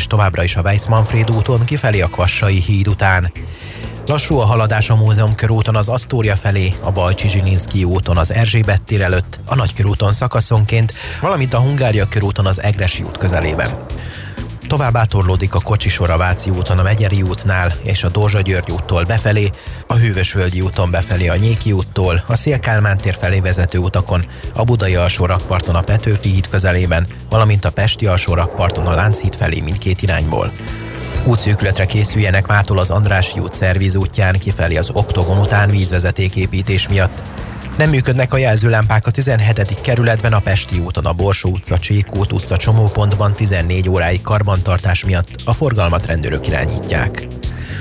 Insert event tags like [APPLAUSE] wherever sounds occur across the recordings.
közlekedés továbbra is a Weiss-Manfred úton kifelé a Kvassai híd után. Lassú a haladás a Múzeum körúton az Asztória felé, a Bajcsi Zsilinszki úton az Erzsébet tér előtt, a Nagykörúton szakaszonként, valamint a Hungária körúton az Egresi út közelében. Tovább torlódik a kocsisor a Váci úton a Megyeri útnál és a Dózsa György úttól befelé, a Hűvösvölgyi úton befelé a Nyéki úttól, a Szélkálmán tér felé vezető utakon, a Budai alsó a Petőfi híd közelében, valamint a Pesti alsó a Lánchíd felé mindkét irányból. Útszűkületre készüljenek mától az Andrássy út szerviz útján kifelé az Oktogon után vízvezetéképítés miatt. Nem működnek a jelzőlámpák a 17. kerületben, a Pesti úton, a Borsó utca, Csíkút utca csomópontban 14 óráig karbantartás miatt a forgalmat rendőrök irányítják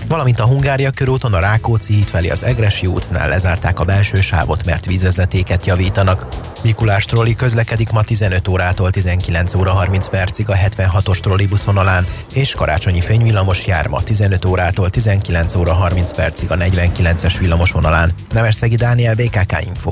valamint a Hungária körúton a Rákóczi híd felé az Egresi útnál lezárták a belső sávot, mert vízvezetéket javítanak. Mikulás trolli közlekedik ma 15 órától 19 óra 30 percig a 76-os trollibuszonalán, és karácsonyi fényvillamos jár ma 15 órától 19 óra 30 percig a 49-es villamosvonalán. Nemesszegi Dániel, BKK Info.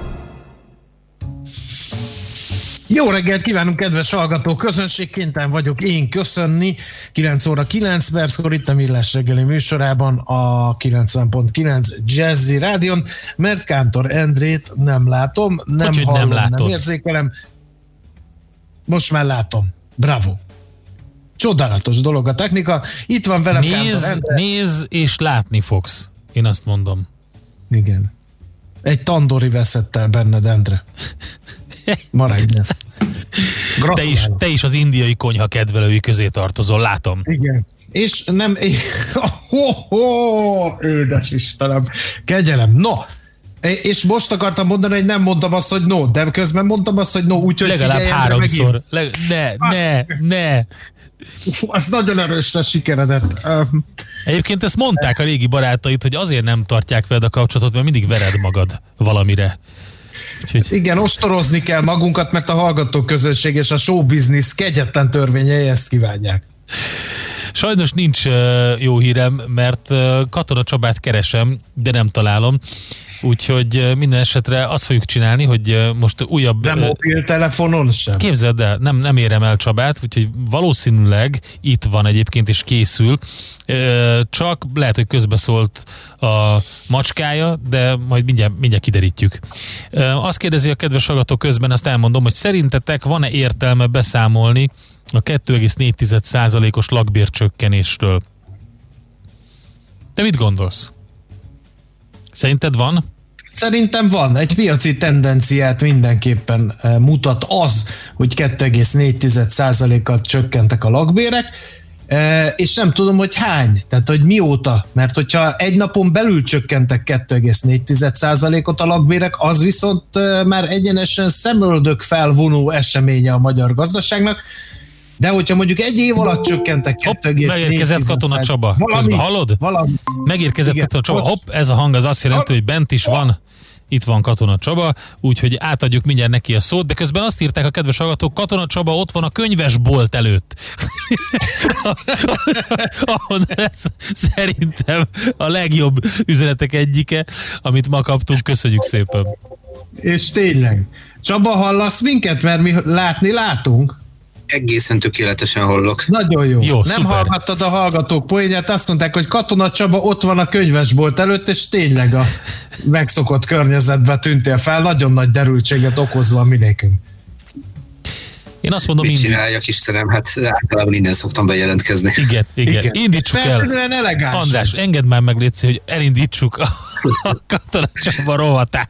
Jó reggelt kívánunk, kedves hallgató! Közönségkénten vagyok én köszönni. 9 óra 9 perckor itt a Millás reggeli műsorában a 90.9 Jazzy Rádion, mert Kántor Endrét nem látom, nem Hogy, hallom, nem nem, látod? érzékelem. Most már látom. Bravo! Csodálatos dolog a technika. Itt van velem Kántor Néz, Endre. néz és látni fogsz. Én azt mondom. Igen. Egy tandori veszett el benned, Endre. Ma reggel. Te is, te is az indiai konyha kedvelői közé tartozol, látom. Igen. És nem... [LAUGHS] Ho, ho, édes Istenem. Kegyelem. No, és most akartam mondani, hogy nem mondtam azt, hogy no, de közben mondtam azt, hogy no, úgyhogy Legalább figyelj, háromszor. Leg, ne, ne, ne. Az nagyon erősre sikeredett. Egyébként ezt mondták a régi barátaid, hogy azért nem tartják veled a kapcsolatot, mert mindig vered magad valamire. Úgyhogy Igen, ostorozni kell magunkat, mert a hallgató közönség és a show business kegyetlen törvényei ezt kívánják. Sajnos nincs jó hírem, mert Katona Csabát keresem, de nem találom. Úgyhogy minden esetre azt fogjuk csinálni, hogy most újabb... De mobiltelefonon sem. Képzeld el, nem, nem érem el Csabát, úgyhogy valószínűleg itt van egyébként és készül. Csak lehet, hogy közbeszólt a macskája, de majd mindjárt, mindjárt kiderítjük. Azt kérdezi a kedves hallgató közben, azt elmondom, hogy szerintetek van-e értelme beszámolni a 2,4%-os lakbércsökkenésről? Te mit gondolsz? Szerinted van? Szerintem van, egy piaci tendenciát mindenképpen eh, mutat az, hogy 2,4%-kal csökkentek a lakbérek, eh, és nem tudom, hogy hány, tehát hogy mióta, mert hogyha egy napon belül csökkentek 2,4%-ot a lakbérek, az viszont eh, már egyenesen szemöldök felvonó eseménye a magyar gazdaságnak, de hogyha mondjuk egy év alatt csökkentek Hopp, 2,4 megérkezett Katona Csaba. Valami, Közben hallod? Valami. Megérkezett Igen, Katona Csaba. bocs. Hopp, ez a hang az azt jelenti, hogy bent is van. Itt van Katona Csaba, úgyhogy átadjuk mindjárt neki a szót, de közben azt írták a kedves hallgatók, Katona Csaba ott van a könyvesbolt előtt. [LAUGHS] Ahol ez szerintem a legjobb üzenetek egyike, amit ma kaptunk. Köszönjük szépen. És tényleg. Csaba, hallasz minket? Mert mi látni látunk. Egészen tökéletesen hallok. Nagyon jó. Jó, Nem szuper. hallgattad a hallgatók poénját, azt mondták, hogy Katona Csaba ott van a könyvesbolt előtt, és tényleg a megszokott környezetbe tűntél fel, nagyon nagy derültséget okozva minékünk. Én azt mondom, Mit mindig. csináljak, Istenem? Hát általában innen szoktam bejelentkezni. Igen, igen, igen. Indítsuk el. Feltűnően elegáns. András, engedd már meg, Léci, hogy elindítsuk a, a Katona Csaba rovatát.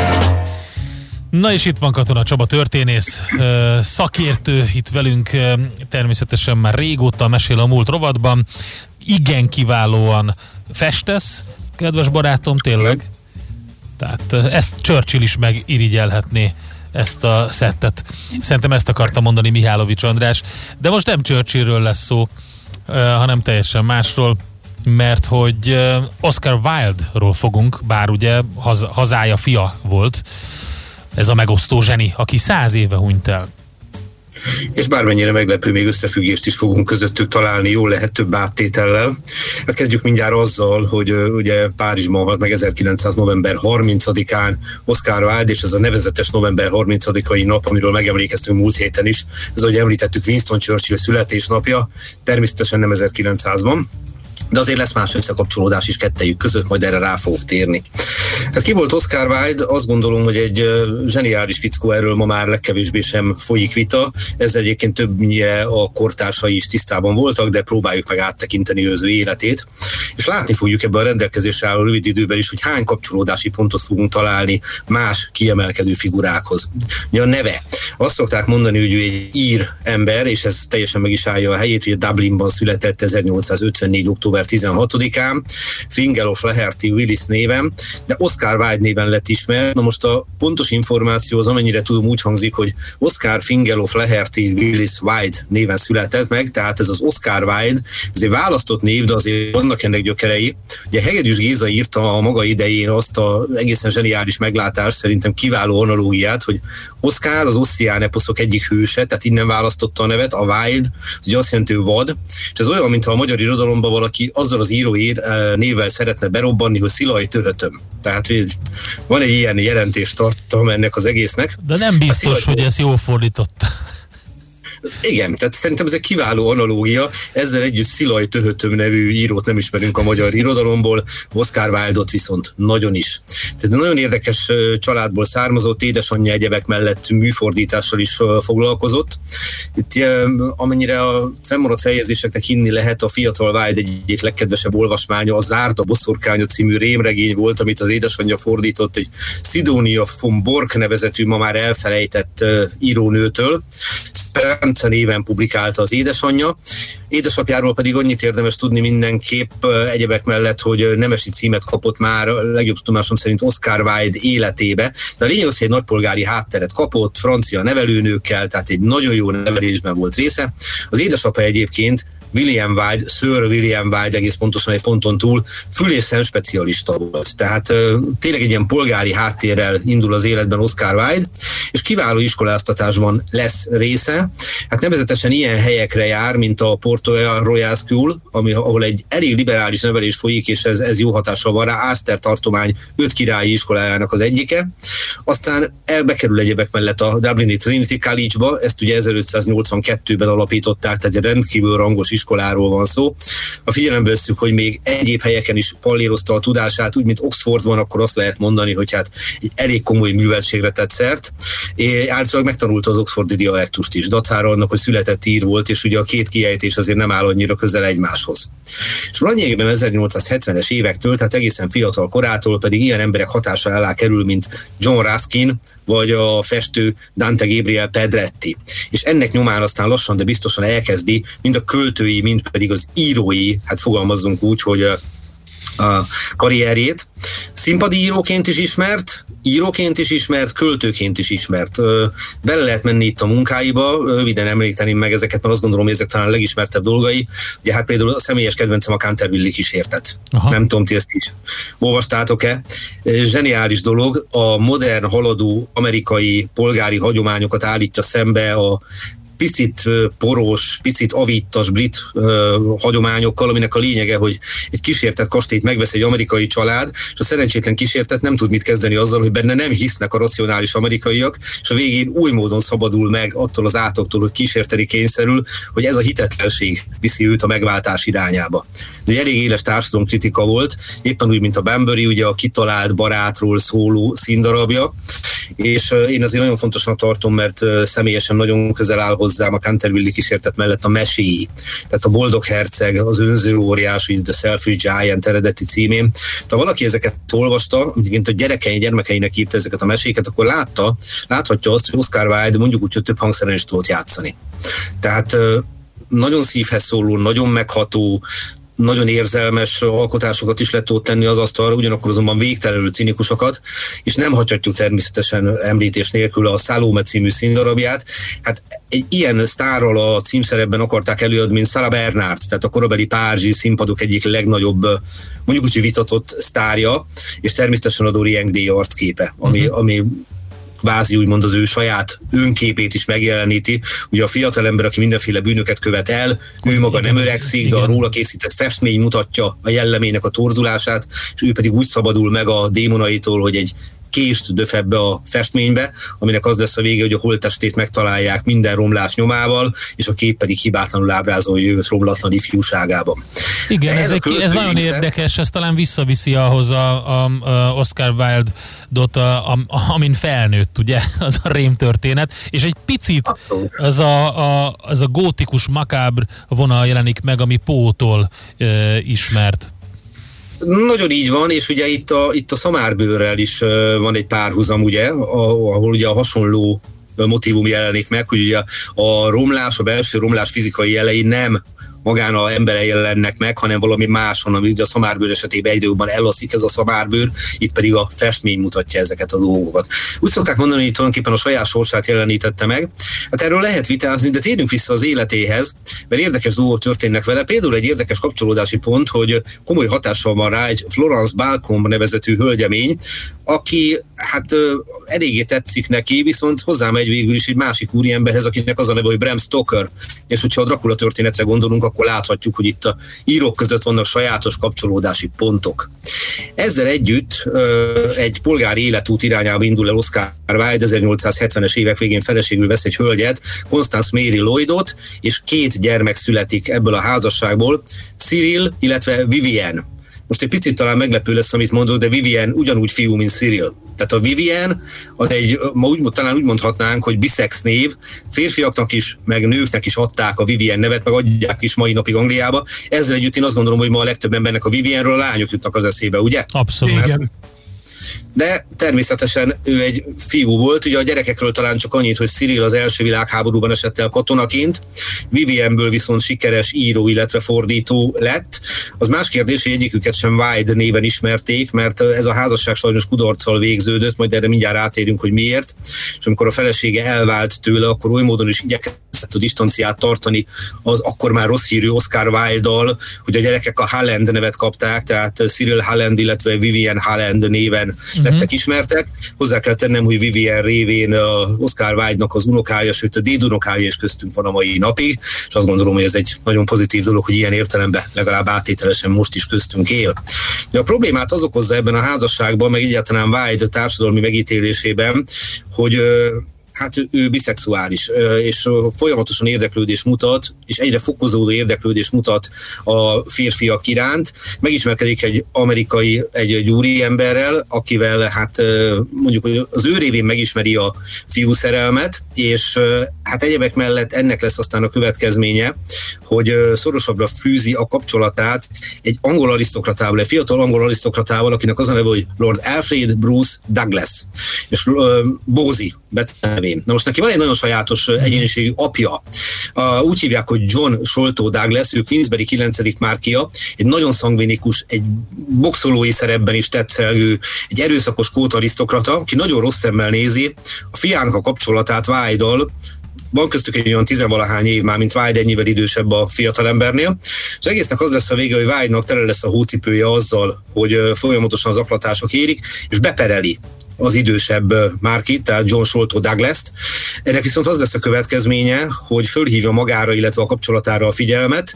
Na és itt van Katona Csaba történész, szakértő itt velünk, természetesen már régóta mesél a múlt rovatban. Igen kiválóan festesz, kedves barátom, tényleg. Tehát ezt Churchill is megirigyelhetné ezt a szettet. Szerintem ezt akarta mondani Mihálovics András. De most nem Churchillről lesz szó, hanem teljesen másról mert hogy Oscar Wilde-ról fogunk, bár ugye haz, hazája fia volt, ez a megosztó zseni, aki száz éve hunyt el. És bármennyire meglepő, még összefüggést is fogunk közöttük találni, jól lehet több áttétellel. Hát kezdjük mindjárt azzal, hogy ugye Párizsban halt meg 1900. november 30-án Oscar Wilde, és ez a nevezetes november 30-ai nap, amiről megemlékeztünk múlt héten is, ez ahogy említettük Winston Churchill születésnapja, természetesen nem 1900-ban, de azért lesz más összekapcsolódás is kettejük között, majd erre rá fogok térni. Hát ki volt Oscar Wilde? Azt gondolom, hogy egy zseniális fickó, erről ma már legkevésbé sem folyik vita. Ez egyébként többnyire a kortársai is tisztában voltak, de próbáljuk meg áttekinteni őző életét. És látni fogjuk ebben a rendelkezésre álló rövid időben is, hogy hány kapcsolódási pontot fogunk találni más kiemelkedő figurákhoz. Ugye a neve. Azt szokták mondani, hogy ő egy ír ember, és ez teljesen meg is állja a helyét, hogy a Dublinban született 1854. október 16-án, Fingal of Laherty Willis néven, de Oscar Wilde néven lett ismert. Na most a pontos információ az amennyire tudom úgy hangzik, hogy Oscar Fingal of Laherty Willis Wilde néven született meg, tehát ez az Oscar Wilde, ez egy választott név, de azért vannak ennek gyökerei. Ugye Hegedűs Géza írta a maga idején azt a egészen zseniális meglátást, szerintem kiváló analógiát, hogy Oscar az Indián eposzok egyik hőse, tehát innen választotta a nevet, a Wild, az ugye azt jelenti, hogy vad, és ez olyan, mintha a magyar irodalomban valaki azzal az írói névvel szeretne berobbanni, hogy Szilaj töhötöm. Tehát van egy ilyen jelentés tartalom ennek az egésznek. De nem biztos, hogy ezt jól fordította. Igen, tehát szerintem ez egy kiváló analógia. Ezzel együtt Szilaj Töhötöm nevű írót nem ismerünk a magyar irodalomból, Oscar Wilde-ot viszont nagyon is. Tehát nagyon érdekes családból származott, édesanyja egyebek mellett műfordítással is foglalkozott. Itt amennyire a fennmaradt feljegyzéseknek hinni lehet, a fiatal Wilde egyik legkedvesebb olvasmánya a Zárda boszorkánya című rémregény volt, amit az édesanyja fordított egy Sidonia von Bork nevezetű, ma már elfelejtett írónőtől. Speranza néven publikálta az édesanyja. Édesapjáról pedig annyit érdemes tudni mindenképp egyebek mellett, hogy nemesi címet kapott már legjobb tudomásom szerint Oscar Wilde életébe. De a lényeg az, hogy egy nagypolgári hátteret kapott, francia nevelőnőkkel, tehát egy nagyon jó nevelésben volt része. Az édesapa egyébként William Wilde, Sir William Wilde egész pontosan egy ponton túl fül- és szem specialista volt. Tehát tényleg egy ilyen polgári háttérrel indul az életben Oscar Wilde, és kiváló iskoláztatásban lesz része. Hát nevezetesen ilyen helyekre jár, mint a Porto Royal School, ami, ahol egy elég liberális nevelés folyik, és ez, ez jó hatással van rá, Ászter tartomány öt királyi iskolájának az egyike. Aztán elbekerül egyebek mellett a Dublini Trinity College-ba, ezt ugye 1582-ben alapították, tehát egy rendkívül rangos iskoláról van szó. Ha figyelembe vesszük, hogy még egyéb helyeken is pallérozta a tudását, úgy, mint Oxfordban, akkor azt lehet mondani, hogy hát elég komoly műveltségre tett szert. Általában megtanulta az oxfordi dialektust is, dacára annak, hogy született ír volt, és ugye a két kiejtés azért nem áll annyira közel egymáshoz. És lényegében 1870-es évektől, tehát egészen fiatal korától pedig ilyen emberek hatása alá kerül, mint John Ruskin, vagy a festő Dante Gabriel Pedretti. És ennek nyomán aztán lassan, de biztosan elkezdi mind a költői, mind pedig az írói, hát fogalmazzunk úgy, hogy a karrierjét. Színpadi íróként is ismert, íróként is ismert, költőként is ismert. Bele lehet menni itt a munkáiba, röviden említeném meg ezeket, mert azt gondolom, hogy ezek talán a legismertebb dolgai. Ugye hát például a személyes kedvencem a Canterville kísértet. Aha. Nem tudom, ti ezt is olvastátok-e. Zseniális dolog, a modern, haladó amerikai polgári hagyományokat állítja szembe a picit poros, picit avittas brit hagyományokkal, aminek a lényege, hogy egy kísértett kastélyt megvesz egy amerikai család, és a szerencsétlen kísértet nem tud mit kezdeni azzal, hogy benne nem hisznek a racionális amerikaiak, és a végén új módon szabadul meg attól az átoktól, hogy kísérteni kényszerül, hogy ez a hitetlenség viszi őt a megváltás irányába. Ez egy elég éles társadalomkritika volt, éppen úgy, mint a Bambury, ugye a kitalált barátról szóló színdarabja, és én azért nagyon fontosnak tartom, mert személyesen nagyon közel áll hozzám a Canterville kísértet mellett a meséi. Tehát a Boldog Herceg, az Önző Óriás, így The Selfish Giant eredeti címén. Ha valaki ezeket olvasta, egyébként a gyerekei, gyermekeinek írta ezeket a meséket, akkor látta, láthatja azt, hogy Oscar Wilde mondjuk úgy, hogy több hangszeren is tudott játszani. Tehát nagyon szívhez szóló, nagyon megható, nagyon érzelmes alkotásokat is lehet ott tenni az asztalra, ugyanakkor azonban végtelenül cinikusokat, és nem hagyhatjuk természetesen említés nélkül a Salome című színdarabját. Hát egy ilyen sztárral a címszerepben akarták előadni, mint Sarah Bernard, tehát a korabeli párizsi színpadok egyik legnagyobb, mondjuk úgy, vitatott sztárja, és természetesen a Dorian Gray arcképe, ami, uh-huh. ami kvázi úgymond az ő saját önképét is megjeleníti. Ugye a fiatal ember, aki mindenféle bűnöket követ el, ő maga nem öregszik, de a róla készített festmény mutatja a jellemének a torzulását, és ő pedig úgy szabadul meg a démonaitól, hogy egy kést döf ebbe a festménybe, aminek az lesz a vége, hogy a holttestét megtalálják minden romlás nyomával, és a kép pedig hibátlanul ábrázolja őt romlatlan ifjúságában. Igen, Ez ez, egy, ez nagyon része- érdekes, ez talán visszaviszi ahhoz a, a, a Oscar Wilde-dot, a, a, amin felnőtt, ugye, [LAUGHS] az a rém történet, és egy picit az a, a, az a gótikus makábr vonal jelenik meg, ami Pótól e, ismert. Nagyon így van, és ugye itt a, itt a szamárbőrrel is van egy párhuzam, ugye, ahol ugye a hasonló motivum jelenik meg, hogy ugye a romlás, a belső romlás fizikai jelei nem magán a embere jelennek meg, hanem valami máson, ami ugye a szamárbőr esetében egyre jobban elaszik ez a szamárbőr, itt pedig a festmény mutatja ezeket a dolgokat. Úgy szokták mondani, hogy tulajdonképpen a saját sorsát jelenítette meg. Hát erről lehet vitázni, de térjünk vissza az életéhez, mert érdekes dolgok történnek vele. Például egy érdekes kapcsolódási pont, hogy komoly hatással van rá egy Florence Balcom nevezetű hölgyemény, aki hát eléggé tetszik neki, viszont hozzámegy végül is egy másik úriemberhez, akinek az a neve, hogy Bram Stoker, és hogyha a Dracula történetre gondolunk, akkor láthatjuk, hogy itt a írók között vannak sajátos kapcsolódási pontok. Ezzel együtt egy polgári életút irányába indul el Oscar Wilde, 1870-es évek végén feleségül vesz egy hölgyet, Constance Mary Lloydot, és két gyermek születik ebből a házasságból, Cyril, illetve Vivian. Most egy picit talán meglepő lesz, amit mondok, de Vivian ugyanúgy fiú, mint Cyril. Tehát a Vivian, az egy, ma úgy, talán úgy mondhatnánk, hogy bisex név, férfiaknak is, meg nőknek is adták a Vivian nevet, meg adják is mai napig Angliába. Ezzel együtt én azt gondolom, hogy ma a legtöbb embernek a Vivianről a lányok jutnak az eszébe, ugye? Abszolút. Igen. De természetesen ő egy fiú volt, ugye a gyerekekről talán csak annyit, hogy Cyril az első világháborúban esett el katonaként, Vivianből viszont sikeres író, illetve fordító lett. Az más kérdés, hogy egyiküket sem Wide néven ismerték, mert ez a házasság sajnos kudarccal végződött, majd erre mindjárt átérünk, hogy miért. És amikor a felesége elvált tőle, akkor oly módon is igyekezett a distanciát tartani az akkor már rossz hírű Oscar Wilde-dal, hogy a gyerekek a Halland nevet kapták, tehát Cyril Halland, illetve Vivian Halland néven uh-huh. lettek ismertek. Hozzá kell tennem, hogy Vivian révén Oscar Wilde-nak az unokája, sőt a dédunokája is köztünk van a mai napig, és azt gondolom, hogy ez egy nagyon pozitív dolog, hogy ilyen értelemben legalább átételesen most is köztünk él. De a problémát az okozza ebben a házasságban, meg egyáltalán Wilde társadalmi megítélésében, hogy hát ő, biszexuális, és folyamatosan érdeklődés mutat, és egyre fokozódó érdeklődés mutat a férfiak iránt. Megismerkedik egy amerikai, egy, egy úri emberrel, akivel hát mondjuk, az ő révén megismeri a fiú szerelmet, és hát egyebek mellett ennek lesz aztán a következménye, hogy szorosabbra fűzi a kapcsolatát egy angol arisztokratával, egy fiatal angol arisztokratával, akinek az a neve, hogy Lord Alfred Bruce Douglas, és Bózi betenevén. Na most neki van egy nagyon sajátos egyéniségű apja. A, úgy hívják, hogy John Soltó Douglas, ő Queensberry 9. márkia, egy nagyon szangvinikus, egy boxolói szerepben is tetszelgő, egy erőszakos kót arisztokrata, aki nagyon rossz szemmel nézi a fiának a kapcsolatát Vájdal, van köztük egy olyan tizenvalahány év már, mint Vájd ennyivel idősebb a fiatalembernél. Az egésznek az lesz a vége, hogy Vájdnak tele lesz a hócipője azzal, hogy folyamatosan zaklatások érik, és bepereli az idősebb Márkit, tehát John Sholto Douglas-t. Ennek viszont az lesz a következménye, hogy fölhívja magára, illetve a kapcsolatára a figyelmet.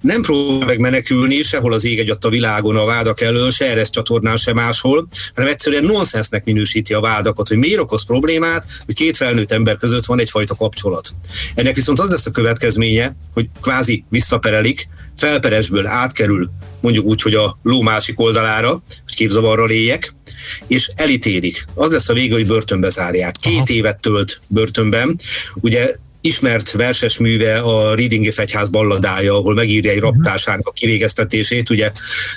Nem próbál meg menekülni sehol az ég egyatt a világon a vádak elől, se erre csatornán, se máshol, hanem egyszerűen nonsensnek minősíti a vádakat, hogy miért okoz problémát, hogy két felnőtt ember között van egyfajta kapcsolat. Ennek viszont az lesz a következménye, hogy kvázi visszaperelik, felperesből átkerül mondjuk úgy, hogy a ló másik oldalára, hogy képzavarral éljek, és elítélik. Az lesz a vége, hogy börtönbe zárják. Két Aha. évet tölt börtönben. Ugye ismert verses műve a Reading Fegyház balladája, ahol megírja egy raptásának a kivégeztetését. Ugye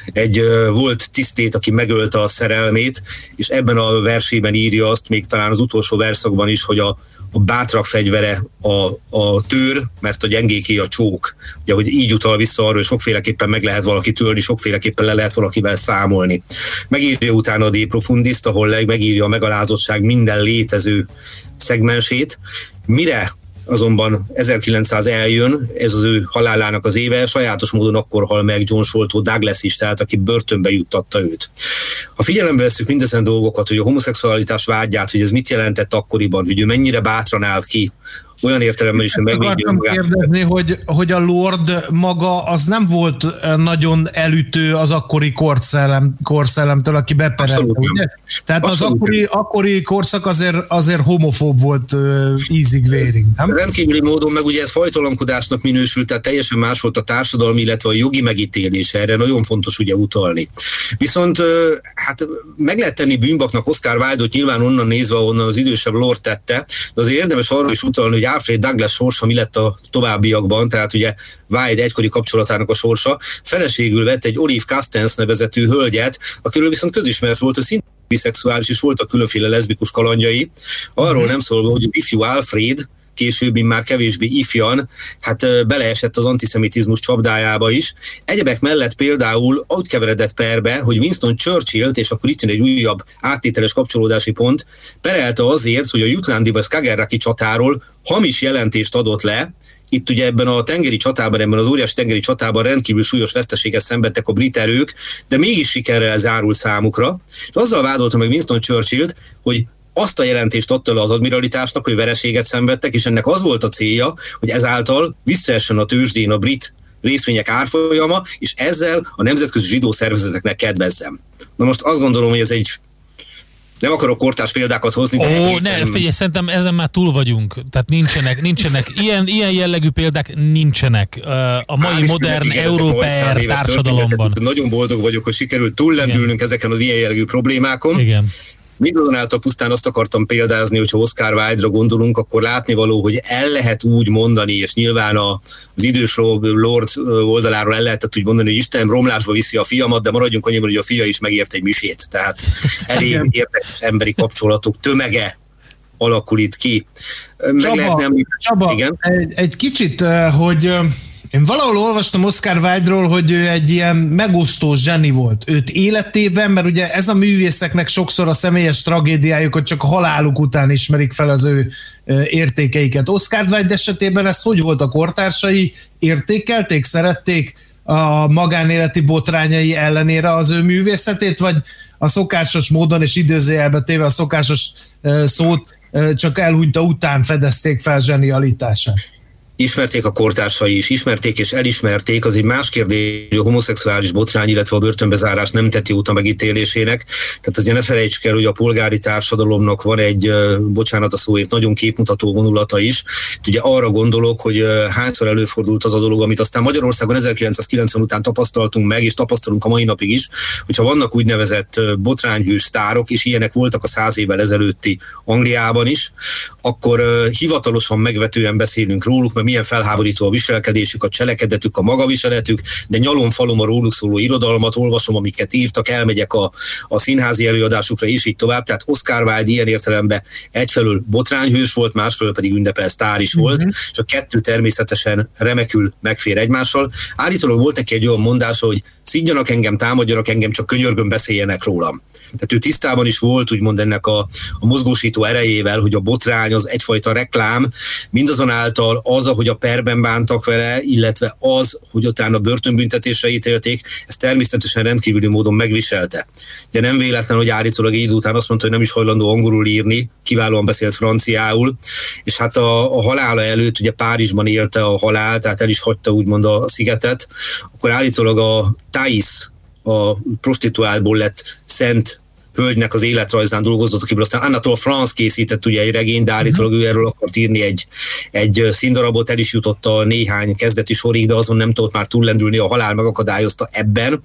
egy volt tisztét, aki megölte a szerelmét, és ebben a versében írja azt, még talán az utolsó verszakban is, hogy a, a bátrak fegyvere a, a tőr, mert a gyengéké a csók. Ugye, hogy így utal vissza arra, hogy sokféleképpen meg lehet valaki törni, sokféleképpen le lehet valakivel számolni. Megírja utána a De Profundist, ahol megírja a megalázottság minden létező szegmensét, mire azonban 1900 eljön, ez az ő halálának az éve, sajátos módon akkor hal meg John Sholto Douglas is, tehát aki börtönbe juttatta őt. Ha figyelembe veszük mindezen dolgokat, hogy a homoszexualitás vágyát, hogy ez mit jelentett akkoriban, hogy ő mennyire bátran állt ki olyan értelemben is, hogy megvédje magát. kérdezni, hogy, hogy a Lord maga az nem volt nagyon elütő az akkori korszellem, korszellemtől, aki beperelte, ugye? Tehát az Abszolút akkori, akkori korszak azért, azért homofób volt uh, ízig-vérig, nem? Rendkívüli módon meg ugye ez fajtalankodásnak minősült, tehát teljesen más volt a társadalmi, illetve a jogi megítélése, erre nagyon fontos ugye utalni. Viszont hát meg lehet tenni bűnbaknak Oscar Wilde-ot nyilván onnan nézve, onnan az idősebb Lord tette, de azért érdemes arra is utalni, hogy Alfred Douglas sorsa mi lett a továbbiakban, tehát ugye Wilde egykori kapcsolatának a sorsa, feleségül vett egy Olive Castens nevezetű hölgyet, akiről viszont közismert volt, hogy szintén biszexuális, és voltak különféle leszbikus kalandjai. Arról nem szólva, hogy az ifjú Alfred, később már kevésbé ifjan, hát beleesett az antiszemitizmus csapdájába is. Egyebek mellett például úgy keveredett perbe, hogy Winston Churchill-t, és akkor itt jön egy újabb áttételes kapcsolódási pont, perelte azért, hogy a Jutlandi vagy Skagerraki csatáról hamis jelentést adott le, itt ugye ebben a tengeri csatában, ebben az óriási tengeri csatában rendkívül súlyos veszteséget szenvedtek a brit erők, de mégis sikerrel zárul számukra. És azzal vádolta meg Winston Churchill-t, hogy azt a jelentést adta le az admiralitásnak, hogy vereséget szenvedtek, és ennek az volt a célja, hogy ezáltal visszaessen a tőzsdén a brit részvények árfolyama, és ezzel a nemzetközi zsidó szervezeteknek kedvezzem. Na most azt gondolom, hogy ez egy nem akarok kortárs példákat hozni. Ó, ne, figyelj, szerintem ezen már túl vagyunk. Tehát nincsenek, nincsenek, [LAUGHS] ilyen, ilyen jellegű példák nincsenek a mai Hál modern európai társadalomban. Nagyon boldog vagyok, hogy sikerült túllendülnünk ezeken az ilyen jellegű problémákon. Igen. Mindazonáltal pusztán azt akartam példázni, hogyha Oscar Wilde-ra gondolunk, akkor látnivaló, hogy el lehet úgy mondani, és nyilván az idős Lord oldaláról el lehetett úgy mondani, hogy Isten romlásba viszi a fiamat, de maradjunk annyiban, hogy a fia is megért egy misét. Tehát elég érdekes emberi kapcsolatok tömege alakul itt ki. Meg Csaba, lehet nem... Csaba Igen? Egy, egy kicsit, hogy én valahol olvastam Oscar Wilde-ról, hogy ő egy ilyen megosztó zseni volt. Őt életében, mert ugye ez a művészeknek sokszor a személyes tragédiájuk, hogy csak a haláluk után ismerik fel az ő értékeiket. Oscar Wilde esetében ez hogy volt a kortársai? Értékelték, szerették a magánéleti botrányai ellenére az ő művészetét, vagy a szokásos módon és időzőjelbe téve a szokásos szót csak elhunyta után fedezték fel zsenialitását? Ismerték a kortársai is, ismerték és elismerték, az egy más kérdés, hogy a homoszexuális botrány, illetve a börtönbezárás nem teti út a megítélésének. Tehát azért ne felejtsük el, hogy a polgári társadalomnak van egy, bocsánat a szóért, nagyon képmutató vonulata is. Ugye arra gondolok, hogy hányszor előfordult az a dolog, amit aztán Magyarországon 1990 után tapasztaltunk meg, és tapasztalunk a mai napig is, hogyha vannak úgynevezett botrányhős sztárok, és ilyenek voltak a száz évvel ezelőtti Angliában is, akkor hivatalosan megvetően beszélünk róluk, mert milyen felháborító a viselkedésük, a cselekedetük, a magaviseletük, de nyalom falom a róluk szóló irodalmat, olvasom, amiket írtak, elmegyek a, a színházi előadásukra, és így tovább. Tehát Oscar Wilde ilyen értelemben egyfelől botrányhős volt, másfelől pedig ünnepel sztár is volt, uh-huh. és a kettő természetesen remekül megfér egymással. Állítólag volt neki egy olyan mondása, hogy szidjanak engem, támadjanak engem, csak könyörgön beszéljenek rólam. Tehát ő tisztában is volt, úgymond ennek a, a mozgósító erejével, hogy a botrány az egyfajta reklám, mindazonáltal az, ahogy a perben bántak vele, illetve az, hogy utána börtönbüntetésre ítélték, ez természetesen rendkívüli módon megviselte. De nem véletlen, hogy állítólag idő után azt mondta, hogy nem is hajlandó angolul írni, kiválóan beszélt franciául, és hát a, a halála előtt, ugye Párizsban élte a halál, tehát el is hagyta úgymond a szigetet, akkor állítólag a Thais, a prostituálból lett szent hölgynek az életrajzán dolgozott, akiből aztán Anatole France készített ugye egy regény, de állítólag ő erről akart írni egy, egy színdarabot, el is jutott a néhány kezdeti sorig, de azon nem tudott már túllendülni, a halál megakadályozta ebben.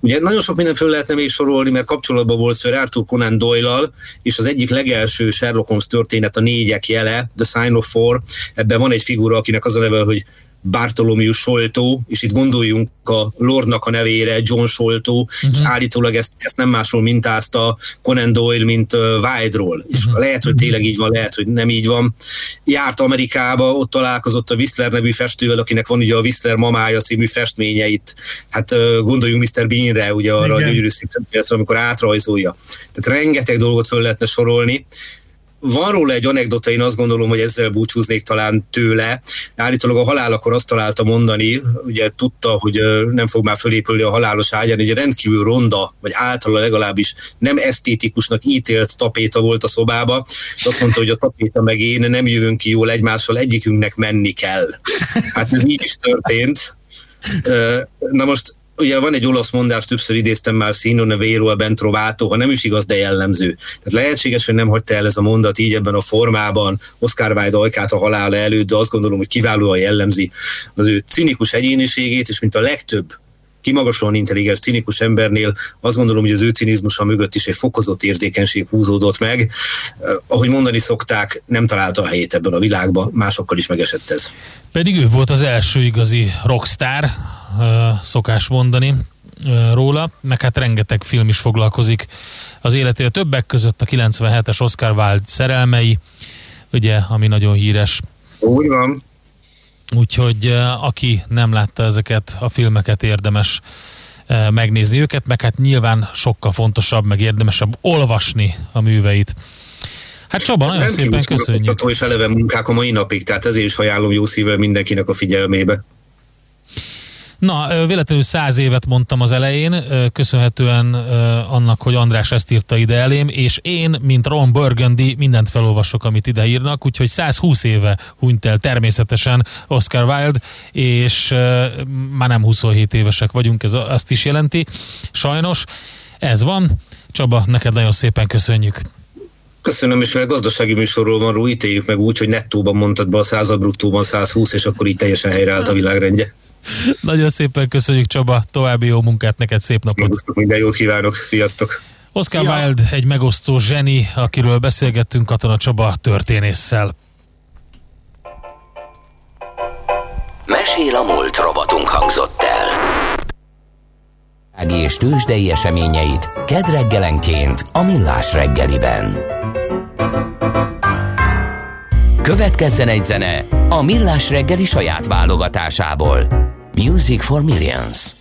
Ugye nagyon sok mindenféle lehetne még sorolni, mert kapcsolatban volt Sir Arthur Conan doyle és az egyik legelső Sherlock Holmes történet, a négyek jele, The Sign of Four, ebben van egy figura, akinek az a neve, hogy Bartolomeu Soltó, és itt gondoljunk a Lordnak a nevére, John Soltó, uh-huh. és mhm. állítólag ezt, ezt nem másról mintázta Conan Doyle, mint uh, Wilde-ról. Uh-huh. És mhm. lehet, hogy tényleg így van, lehet, hogy nem így van. Járt Amerikába, ott találkozott a Whistler nevű festővel, akinek van ugye a Whistler mamája című festményeit. Hát uh, gondoljunk Mr. Beanre, ugye arra Igen. a gyönyörű amikor átrajzolja. Tehát rengeteg dolgot föl lehetne sorolni van róla egy anekdota, én azt gondolom, hogy ezzel búcsúznék talán tőle. Állítólag a halálakor azt találta mondani, ugye tudta, hogy nem fog már fölépülni a halálos ágyán, egy rendkívül ronda, vagy általa legalábbis nem esztétikusnak ítélt tapéta volt a szobába, és azt mondta, hogy a tapéta meg én nem jövünk ki jól egymással, egyikünknek menni kell. Hát ez így is történt. Na most ugye van egy olasz mondás, többször idéztem már, Sino Nevero a Bentrovato, ha nem is igaz, de jellemző. Tehát lehetséges, hogy nem hagyta el ez a mondat így ebben a formában Oscar Wilde ajkát a halála előtt, de azt gondolom, hogy kiválóan jellemzi az ő cinikus egyéniségét, és mint a legtöbb kimagasolni intelligens, cinikus embernél azt gondolom, hogy az ő cinizmusa mögött is egy fokozott érzékenység húzódott meg. Eh, ahogy mondani szokták, nem találta a helyét ebben a világban, másokkal is megesett ez. Pedig ő volt az első igazi rockstar, szokás mondani róla, meg hát rengeteg film is foglalkozik az életével. Többek között a 97-es Oscar Wilde szerelmei, ugye, ami nagyon híres. Úgy van. Úgyhogy aki nem látta ezeket a filmeket, érdemes megnézni őket, meg hát nyilván sokkal fontosabb, meg érdemesebb olvasni a műveit. Hát Csaba, nagyon Rendkívül szépen köszönjük. és eleve munkák a mai napig, tehát ezért is ajánlom jó szívvel mindenkinek a figyelmébe. Na, véletlenül száz évet mondtam az elején, köszönhetően annak, hogy András ezt írta ide elém, és én, mint Ron Burgundy, mindent felolvasok, amit ide írnak, úgyhogy 120 éve hunyt el természetesen Oscar Wilde, és már nem 27 évesek vagyunk, ez azt is jelenti. Sajnos ez van. Csaba, neked nagyon szépen köszönjük. Köszönöm, és mivel gazdasági műsorról van ró, ítéljük meg úgy, hogy nettóban mondtad be a század, bruttóban 120, és akkor így teljesen helyreállt a világrendje. [LAUGHS] Nagyon szépen köszönjük Csaba, további jó munkát neked, szép napot! Megosztok, minden jót kívánok, sziasztok! Oscar Szia! Wilde egy megosztó zseni, akiről beszélgettünk Katona Csaba történésszel. Mesél a múlt robotunk hangzott el. Ági és tőzsdei eseményeit kedd reggelenként a Millás reggeliben. Következzen egy zene a Millás reggeli saját válogatásából. Music for Millions.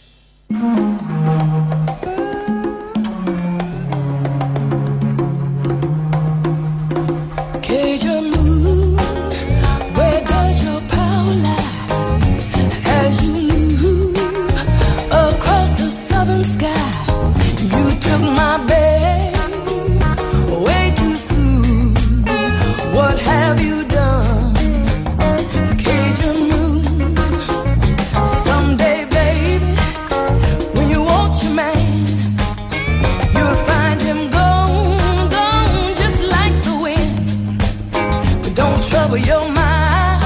Your mind,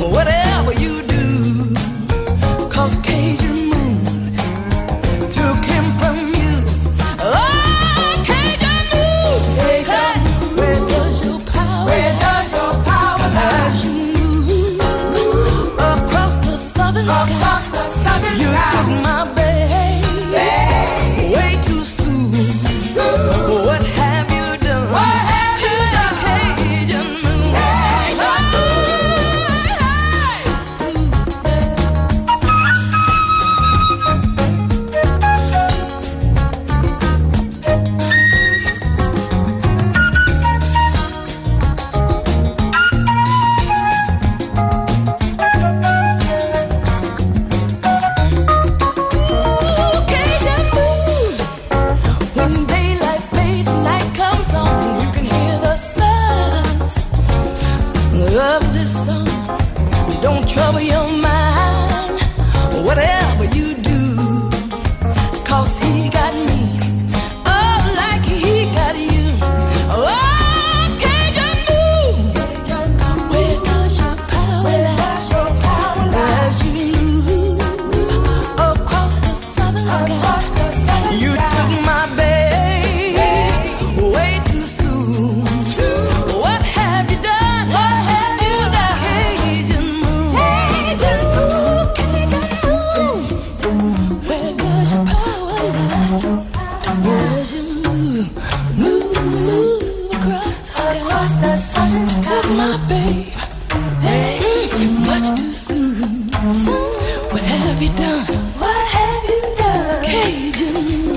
whatever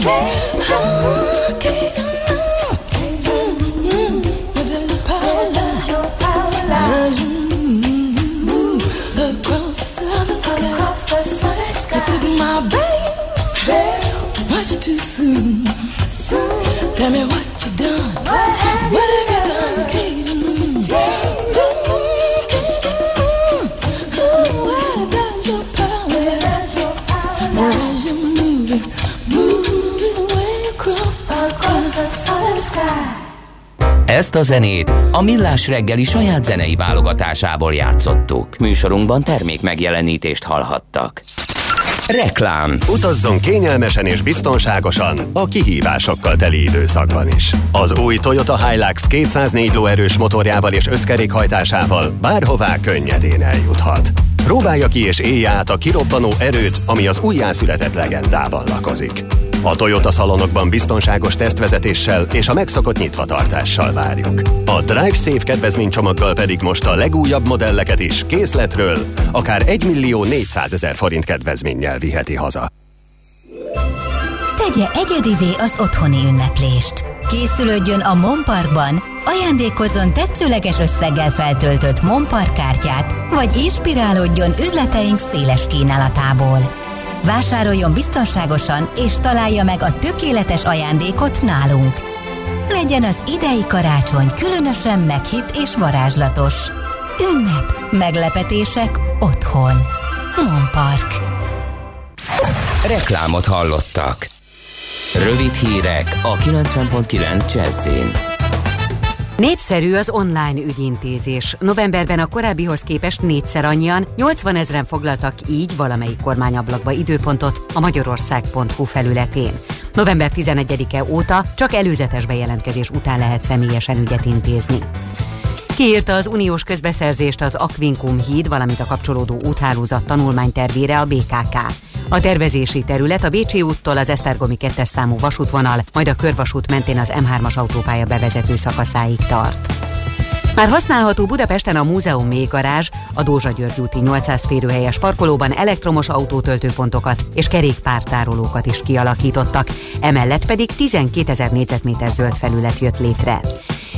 행복해 Ezt a zenét a Millás reggeli saját zenei válogatásából játszottuk. Műsorunkban termék megjelenítést hallhattak. Reklám Utazzon kényelmesen és biztonságosan a kihívásokkal teli időszakban is. Az új Toyota Hilux 204 lóerős motorjával és összkerékhajtásával bárhová könnyedén eljuthat. Próbálja ki és élje át a kirobbanó erőt, ami az újjászületett legendában lakozik. A Toyota szalonokban biztonságos tesztvezetéssel és a megszokott nyitvatartással várjuk. A Drive Safe kedvezménycsomaggal pedig most a legújabb modelleket is készletről akár 1 millió 400 ezer forint kedvezménnyel viheti haza. Tegye egyedivé az otthoni ünneplést. Készülődjön a Monparkban, ajándékozzon tetszőleges összeggel feltöltött Monpark kártyát, vagy inspirálódjon üzleteink széles kínálatából. Vásároljon biztonságosan és találja meg a tökéletes ajándékot nálunk. Legyen az idei karácsony különösen meghitt és varázslatos. Ünnep, meglepetések otthon. Monpark. Reklámot hallottak. Rövid hírek a 90.9 Jazzin. Népszerű az online ügyintézés. Novemberben a korábbihoz képest négyszer annyian, 80 ezeren foglaltak így valamelyik kormányablakba időpontot a magyarország.hu felületén. November 11-e óta csak előzetes bejelentkezés után lehet személyesen ügyet intézni. Kiírta az uniós közbeszerzést az Aquincum híd, valamint a kapcsolódó úthálózat tanulmánytervére a BKK. A tervezési terület a Bécsi úttól az Esztergomi 2 számú vasútvonal, majd a körvasút mentén az M3-as autópálya bevezető szakaszáig tart. Már használható Budapesten a Múzeum mélygarázs, a Dózsa György úti 800 férőhelyes parkolóban elektromos autótöltőpontokat és kerékpártárolókat is kialakítottak, emellett pedig 12 ezer négyzetméter zöld felület jött létre.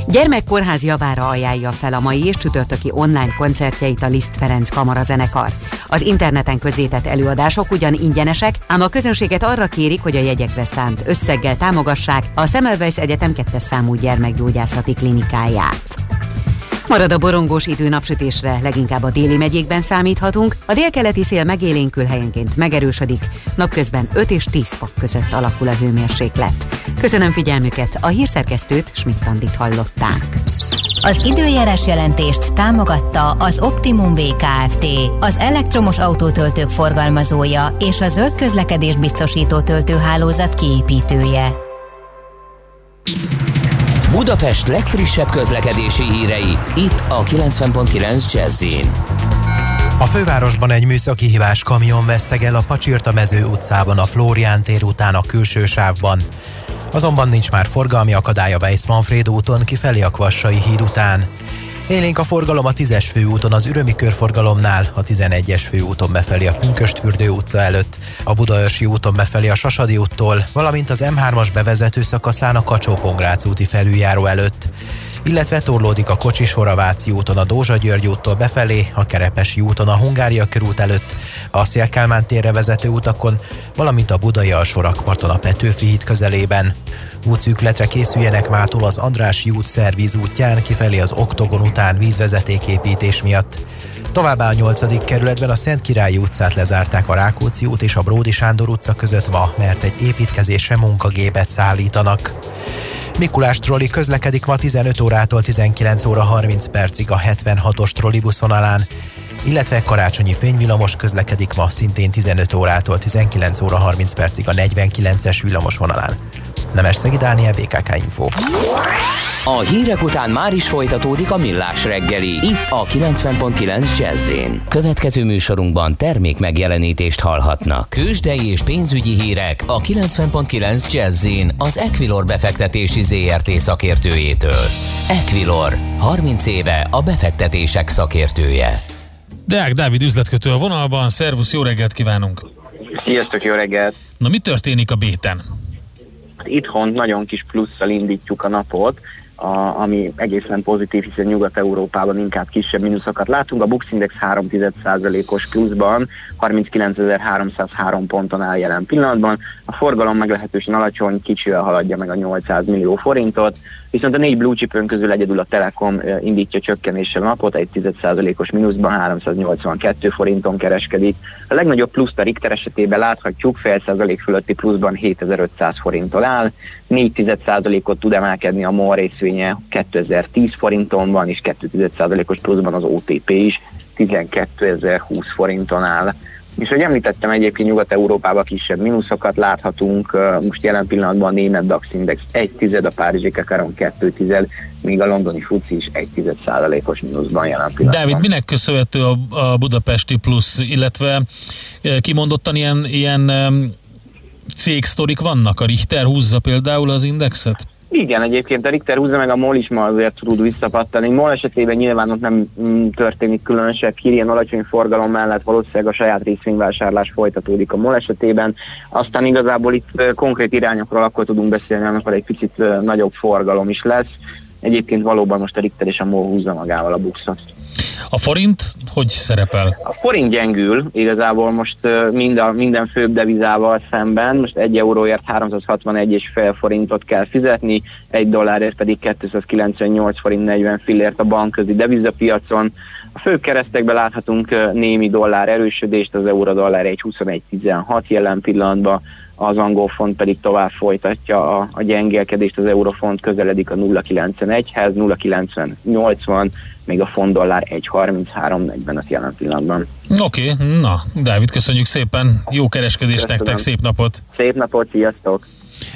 Gyermekkórház javára ajánlja fel a mai és csütörtöki online koncertjeit a Liszt Ferenc kamarazenekar. Az interneten közzétett előadások ugyan ingyenesek, ám a közönséget arra kérik, hogy a jegyekre szánt összeggel támogassák a Semmelweis Egyetem 2 számú gyermekgyógyászati klinikáját. Marad a borongós idő napsütésre, leginkább a déli megyékben számíthatunk, a délkeleti szél megélénkül helyenként megerősödik, napközben 5 és 10 fok között alakul a hőmérséklet. Köszönöm figyelmüket, a hírszerkesztőt Schmidt-Tandit hallották. Az időjárás jelentést támogatta az Optimum VKFT, az elektromos autótöltők forgalmazója és a zöld közlekedés biztosító töltőhálózat kiépítője. Budapest legfrissebb közlekedési hírei, itt a 90.9 jazz A fővárosban egy műszaki hibás kamion vesztegel a Pacsirta mező utcában a Flórián tér után a külső sávban. Azonban nincs már forgalmi akadálya Weiss-Manfred úton kifelé a Kvassai híd után. Élénk a forgalom a 10-es főúton az Ürömi körforgalomnál, a 11-es főúton befelé a Pünköstfürdő utca előtt, a Budaörsi úton befelé a Sasadi úttól, valamint az M3-as bevezető szakaszán a kacsó úti felüljáró előtt illetve torlódik a Kocsisor a úton a Dózsa György úttól befelé, a Kerepesi úton a Hungária körút előtt, a Szélkálmán térre vezető utakon, valamint a Budai alsórakparton a Petőfi híd közelében. Útszűkletre készüljenek mától az Andrási út szervíz útján kifelé az Oktogon után vízvezetéképítés miatt. Továbbá a 8. kerületben a Szent Királyi utcát lezárták a Rákóczi út és a Bródi Sándor utca között ma, mert egy építkezésre munkagépet szállítanak. Mikulás trolli közlekedik ma 15 órától 19 óra 30 percig a 76-os trollibusz vonalán, illetve karácsonyi fényvillamos közlekedik ma szintén 15 órától 19 óra 30 percig a 49-es villamos vonalán. Nemes Szegi Dániel, BKK Info. A hírek után már is folytatódik a millás reggeli, itt a 90.9 jazz Következő műsorunkban termék megjelenítést hallhatnak. Kősdei és pénzügyi hírek a 90.9 jazz az Equilor befektetési ZRT szakértőjétől. Equilor, 30 éve a befektetések szakértője. Deák Dávid üzletkötő a vonalban, szervusz, jó reggelt kívánunk! Sziasztok, jó reggelt! Na mi történik a béten? Itthon nagyon kis plusszal indítjuk a napot, a, ami egészen pozitív, hiszen Nyugat-Európában inkább kisebb mínuszokat látunk. A Bux Index 3,1%-os pluszban 39.303 ponton áll jelen pillanatban. A forgalom meglehetősen alacsony, kicsivel haladja meg a 800 millió forintot, viszont a négy blue chipön közül egyedül a Telekom indítja csökkenéssel napot, egy 10%-os mínuszban 382 forinton kereskedik. A legnagyobb pluszt a Richter esetében láthatjuk, fél százalék fölötti pluszban 7500 forinttól áll, 4 ot tud emelkedni a MOL részvénye 2010 forinton van, és 2 os pluszban az OTP is 12.020 forinton áll. És hogy említettem egyébként Nyugat-Európában kisebb mínuszokat láthatunk, most jelen pillanatban a német DAX Index 1 tized, a Párizsi Kakaron 2 tized, míg a londoni FUCI is 1 tized százalékos mínuszban jelen pillanatban. Dávid, minek köszönhető a, a budapesti plusz, illetve kimondottan ilyen, ilyen cégsztorik vannak? A Richter húzza például az indexet? Igen, egyébként a Richter húzza meg a MOL is ma azért tud visszapattani. MOL esetében nyilván ott nem történik különösebb hír, ilyen alacsony forgalom mellett valószínűleg a saját részvényvásárlás folytatódik a MOL esetében. Aztán igazából itt konkrét irányokról akkor tudunk beszélni, amikor egy picit nagyobb forgalom is lesz. Egyébként valóban most a Richter és a MOL húzza magával a buxot. A forint hogy szerepel? A forint gyengül igazából most mind a, minden főbb devizával szemben, most egy euróért 361,5 forintot kell fizetni, egy dollárért pedig 298 forint 40 fillért a bankközi devizapiacon. A fő keresztekben láthatunk némi dollár erősödést, az euró dollár egy 21,16 jelen pillanatban, az angol font pedig tovább folytatja a, a gyengélkedést, az eurofont közeledik a 0,91-hez, 0,980, még a font dollár 1,3340 jelen pillanatban. Oké, okay, na, Dávid, köszönjük szépen, jó kereskedést Köszönöm. nektek, szép napot! Szép napot, sziasztok!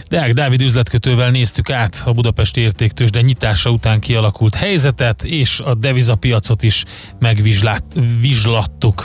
Deák Dávid üzletkötővel néztük át a Budapesti értéktős, de nyitása után kialakult helyzetet, és a devizapiacot is megvizslattuk.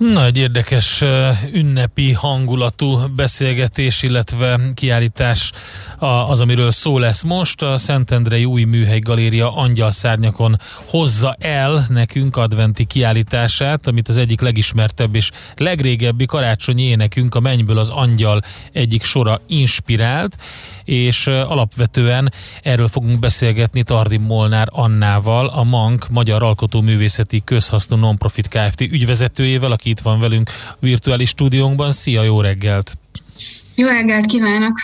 Na, egy érdekes ünnepi hangulatú beszélgetés, illetve kiállítás az, amiről szó lesz most. A Szentendrei Új Műhely Galéria Angyalszárnyakon hozza el nekünk adventi kiállítását, amit az egyik legismertebb és legrégebbi karácsonyi énekünk, a Mennyből az Angyal egyik sora inspirált, és alapvetően erről fogunk beszélgetni Tardi Molnár Annával, a MANK Magyar Alkotóművészeti Közhasznú Nonprofit Kft. ügyvezetőjével, aki itt van velünk a virtuális stúdiónkban. Szia, jó reggelt! Jó reggelt kívánok!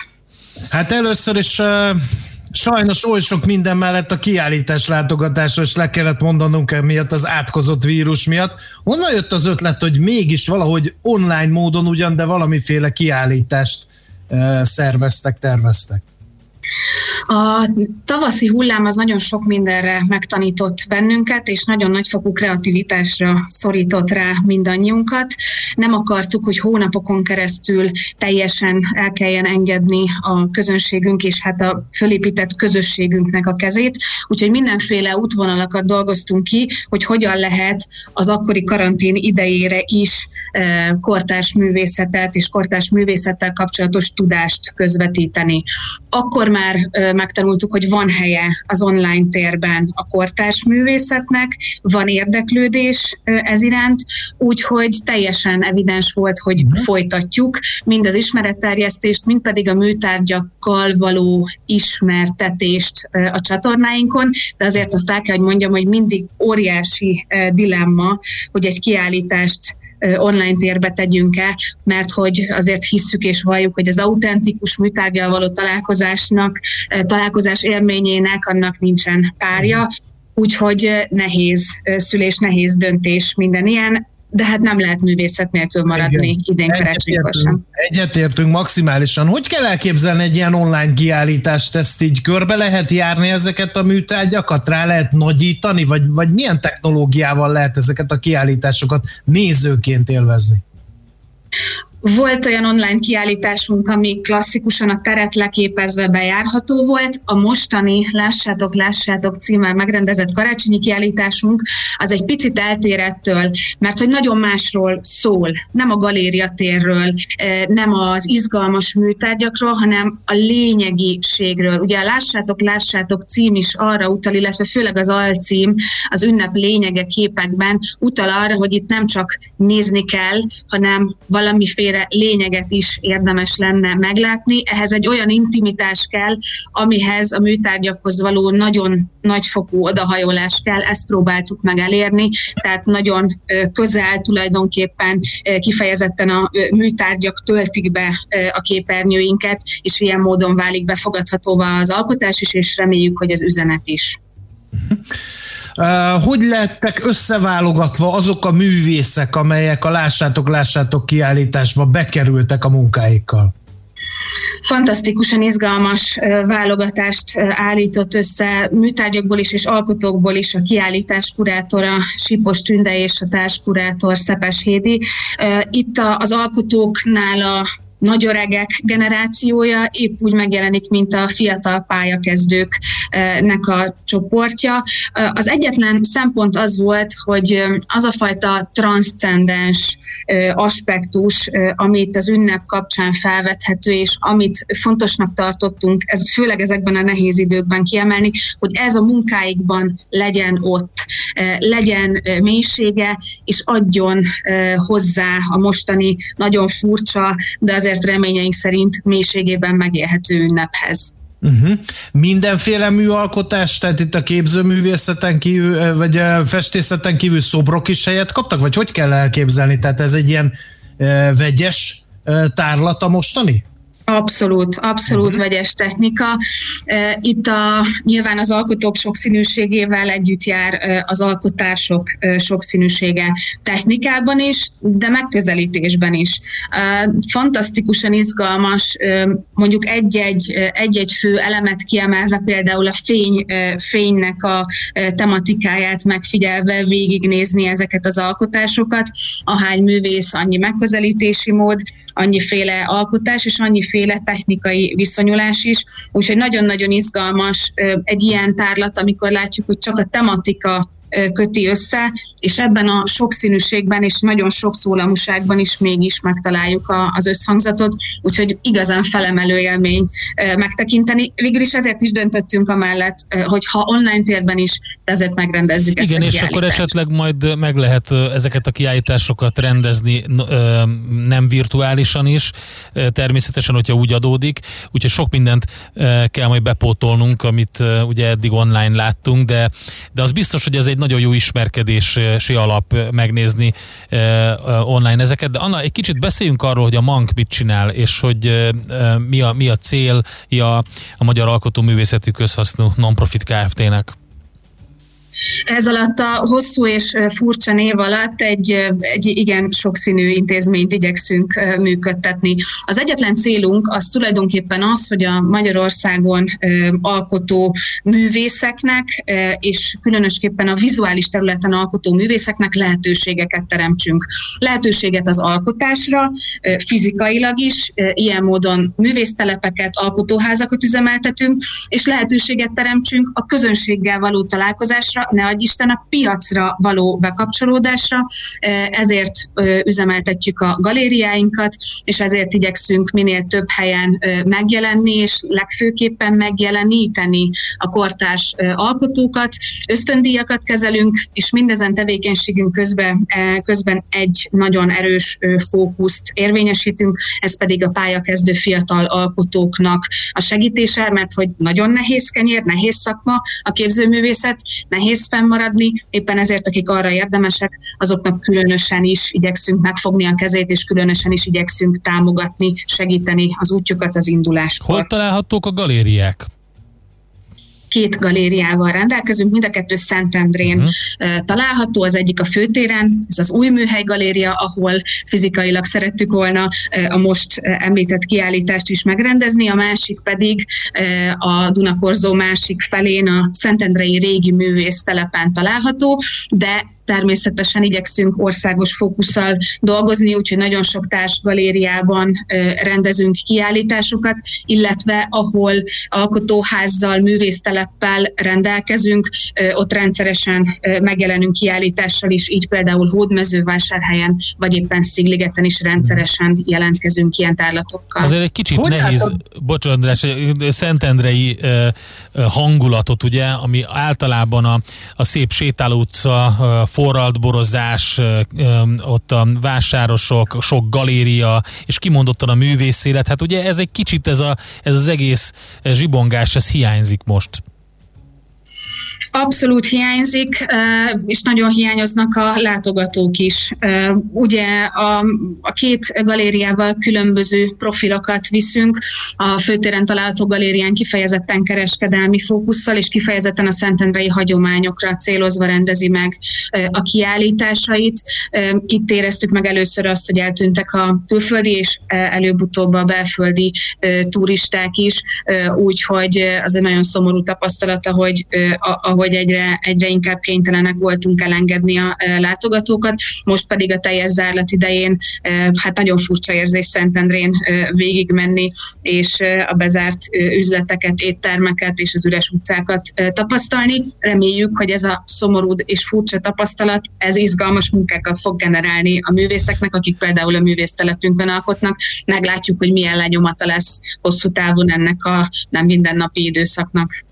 Hát először is uh, sajnos oly sok minden mellett a kiállítás látogatásra is le kellett mondanunk emiatt az átkozott vírus miatt. Honnan jött az ötlet, hogy mégis valahogy online módon ugyan, de valamiféle kiállítást uh, szerveztek, terveztek? A tavaszi hullám az nagyon sok mindenre megtanított bennünket, és nagyon nagyfokú kreativitásra szorított rá mindannyiunkat. Nem akartuk, hogy hónapokon keresztül teljesen el kelljen engedni a közönségünk és hát a fölépített közösségünknek a kezét, úgyhogy mindenféle útvonalakat dolgoztunk ki, hogy hogyan lehet az akkori karantén idejére is eh, kortárs művészetet és kortárs művészettel kapcsolatos tudást közvetíteni. Akkor már megtanultuk, hogy van helye az online térben a kortárs művészetnek, van érdeklődés ez iránt, úgyhogy teljesen evidens volt, hogy folytatjuk mind az ismeretterjesztést, mind pedig a műtárgyakkal való ismertetést a csatornáinkon, de azért azt el kell, hogy mondjam, hogy mindig óriási dilemma, hogy egy kiállítást online térbe tegyünk-e, mert hogy azért hisszük és valljuk, hogy az autentikus műtárgyal való találkozásnak, találkozás élményének annak nincsen párja, úgyhogy ö, nehéz szülés, nehéz döntés minden ilyen, de hát nem lehet művészet nélkül maradni Igen. idén karácsonykor sem. Egyetértünk maximálisan. Hogy kell elképzelni egy ilyen online kiállítást? Ezt így körbe lehet járni ezeket a műtárgyakat? Rá lehet nagyítani? Vagy, vagy milyen technológiával lehet ezeket a kiállításokat nézőként élvezni? Volt olyan online kiállításunk, ami klasszikusan a teret leképezve bejárható volt. A mostani Lássátok, Lássátok címmel megrendezett karácsonyi kiállításunk az egy picit eltér ettől, mert hogy nagyon másról szól. Nem a galéria térről, eh, nem az izgalmas műtárgyakról, hanem a lényegiségről. Ugye a Lássátok, Lássátok cím is arra utal, illetve főleg az alcím az ünnep lényege képekben utal arra, hogy itt nem csak nézni kell, hanem valamiféle lényeget is érdemes lenne meglátni. Ehhez egy olyan intimitás kell, amihez a műtárgyakhoz való nagyon nagyfokú odahajolás kell, ezt próbáltuk meg elérni, tehát nagyon közel tulajdonképpen kifejezetten a műtárgyak töltik be a képernyőinket, és ilyen módon válik befogadhatóvá az alkotás is, és reméljük, hogy az üzenet is. Uh, hogy lettek összeválogatva azok a művészek, amelyek a Lássátok, Lássátok kiállításba bekerültek a munkáikkal? fantasztikusan izgalmas ö, válogatást ö, állított össze műtárgyakból is és alkotókból is a kiállítás kurátora Sipos Tünde és a társkurátor Szepes Hédi. Itt az alkotóknál a nagyöregek generációja épp úgy megjelenik, mint a fiatal pályakezdőknek a csoportja. Az egyetlen szempont az volt, hogy az a fajta transzcendens aspektus, amit az ünnep kapcsán felvethető, és amit fontosnak tartottunk, ez főleg ezekben a nehéz időkben kiemelni, hogy ez a munkáikban legyen ott, legyen mélysége, és adjon hozzá a mostani nagyon furcsa, de azért reményeink szerint mélységében megélhető ünnephez. Uh-huh. Mindenféle műalkotás, tehát itt a képzőművészeten kívül, vagy a festészeten kívül szobrok is helyet kaptak, vagy hogy kell elképzelni? Tehát ez egy ilyen uh, vegyes uh, tárlata mostani? Abszolút, abszolút uh-huh. vegyes technika. Eh, Itt a, nyilván az alkotók sokszínűségével együtt jár eh, az alkotások eh, sokszínűsége technikában is, de megközelítésben is. Fantasztikusan izgalmas, mondjuk egy-egy, egy-egy fő elemet kiemelve, például a fény, fénynek a tematikáját megfigyelve végignézni ezeket az alkotásokat. Ahány művész, annyi megközelítési mód, annyiféle alkotás és annyiféle technikai viszonyulás is. Úgyhogy nagyon-nagyon izgalmas egy ilyen tárlat, amikor látjuk, hogy csak a tematika köti össze, és ebben a sokszínűségben és nagyon sok szólamúságban is mégis megtaláljuk a, az összhangzatot, úgyhogy igazán felemelő élmény megtekinteni. Végül is ezért is döntöttünk amellett, hogy ha online térben is, ezért megrendezzük ezt Igen, a és akkor esetleg majd meg lehet ezeket a kiállításokat rendezni nem virtuálisan is, természetesen, hogyha úgy adódik. Úgyhogy sok mindent kell majd bepótolnunk, amit ugye eddig online láttunk, de, de az biztos, hogy ez egy nagyon jó ismerkedési alap megnézni ö, ö, online ezeket. De Anna, egy kicsit beszéljünk arról, hogy a MANK mit csinál, és hogy ö, mi a, mi a célja a Magyar Alkotóművészeti Közhasznú Nonprofit Kft-nek. Ez alatt a hosszú és furcsa név alatt egy, egy igen sokszínű intézményt igyekszünk működtetni. Az egyetlen célunk az tulajdonképpen az, hogy a Magyarországon alkotó művészeknek, és különösképpen a vizuális területen alkotó művészeknek lehetőségeket teremtsünk. Lehetőséget az alkotásra, fizikailag is, ilyen módon művésztelepeket, alkotóházakat üzemeltetünk, és lehetőséget teremtsünk a közönséggel való találkozásra, ne adj Isten a piacra való bekapcsolódásra, ezért üzemeltetjük a galériáinkat, és ezért igyekszünk minél több helyen megjelenni, és legfőképpen megjeleníteni a kortárs alkotókat. Ösztöndíjakat kezelünk, és mindezen tevékenységünk közben, eh, közben egy nagyon erős fókuszt érvényesítünk, ez pedig a pályakezdő fiatal alkotóknak a segítése, mert hogy nagyon nehéz kenyér, nehéz szakma a képzőművészet, nehéz fennmaradni, éppen ezért akik arra érdemesek, azoknak különösen is igyekszünk megfogni a kezét, és különösen is igyekszünk támogatni, segíteni az útjukat az induláskor. Hol találhatók a galériák? Két galériával rendelkezünk, mind a kettő Szentendrén uh-huh. található, az egyik a főtéren, ez az új műhely galéria, ahol fizikailag szerettük volna a most említett kiállítást is megrendezni, a másik pedig a Dunakorzó másik felén a Szentendrei régi művésztelepen található, de természetesen igyekszünk országos fókusszal dolgozni, úgyhogy nagyon sok társgalériában rendezünk kiállításokat, illetve ahol alkotóházzal, művészteleppel rendelkezünk, ott rendszeresen megjelenünk kiállítással is, így például Hódmezővásárhelyen, vagy éppen Szigligeten is rendszeresen jelentkezünk ilyen tárlatokkal. Azért egy kicsit hogy nehéz, látod? bocsánat András, szentendrei hangulatot, ugye, ami általában a, a szép sétáló utca, uh, forraltborozás, ott a vásárosok, sok galéria, és kimondottan a művészélet. Hát ugye ez egy kicsit ez, a, ez az egész zsibongás, ez hiányzik most. Abszolút hiányzik, és nagyon hiányoznak a látogatók is. Ugye a, a két galériával különböző profilokat viszünk. A főtéren található galérián kifejezetten kereskedelmi fókusszal, és kifejezetten a szentendrei hagyományokra célozva rendezi meg a kiállításait. Itt éreztük meg először azt, hogy eltűntek a külföldi és előbb-utóbb a belföldi turisták is, úgyhogy az egy nagyon szomorú tapasztalata, hogy ahogy egyre, egyre inkább kénytelenek voltunk elengedni a látogatókat, most pedig a teljes zárlat idején hát nagyon furcsa érzés Szentendrén végigmenni, és a bezárt üzleteket, éttermeket és az üres utcákat tapasztalni. Reméljük, hogy ez a szomorú és furcsa tapasztalat, ez izgalmas munkákat fog generálni a művészeknek, akik például a művésztelepünkön alkotnak. Meglátjuk, hogy milyen lenyomata lesz hosszú távon ennek a nem mindennapi időszaknak.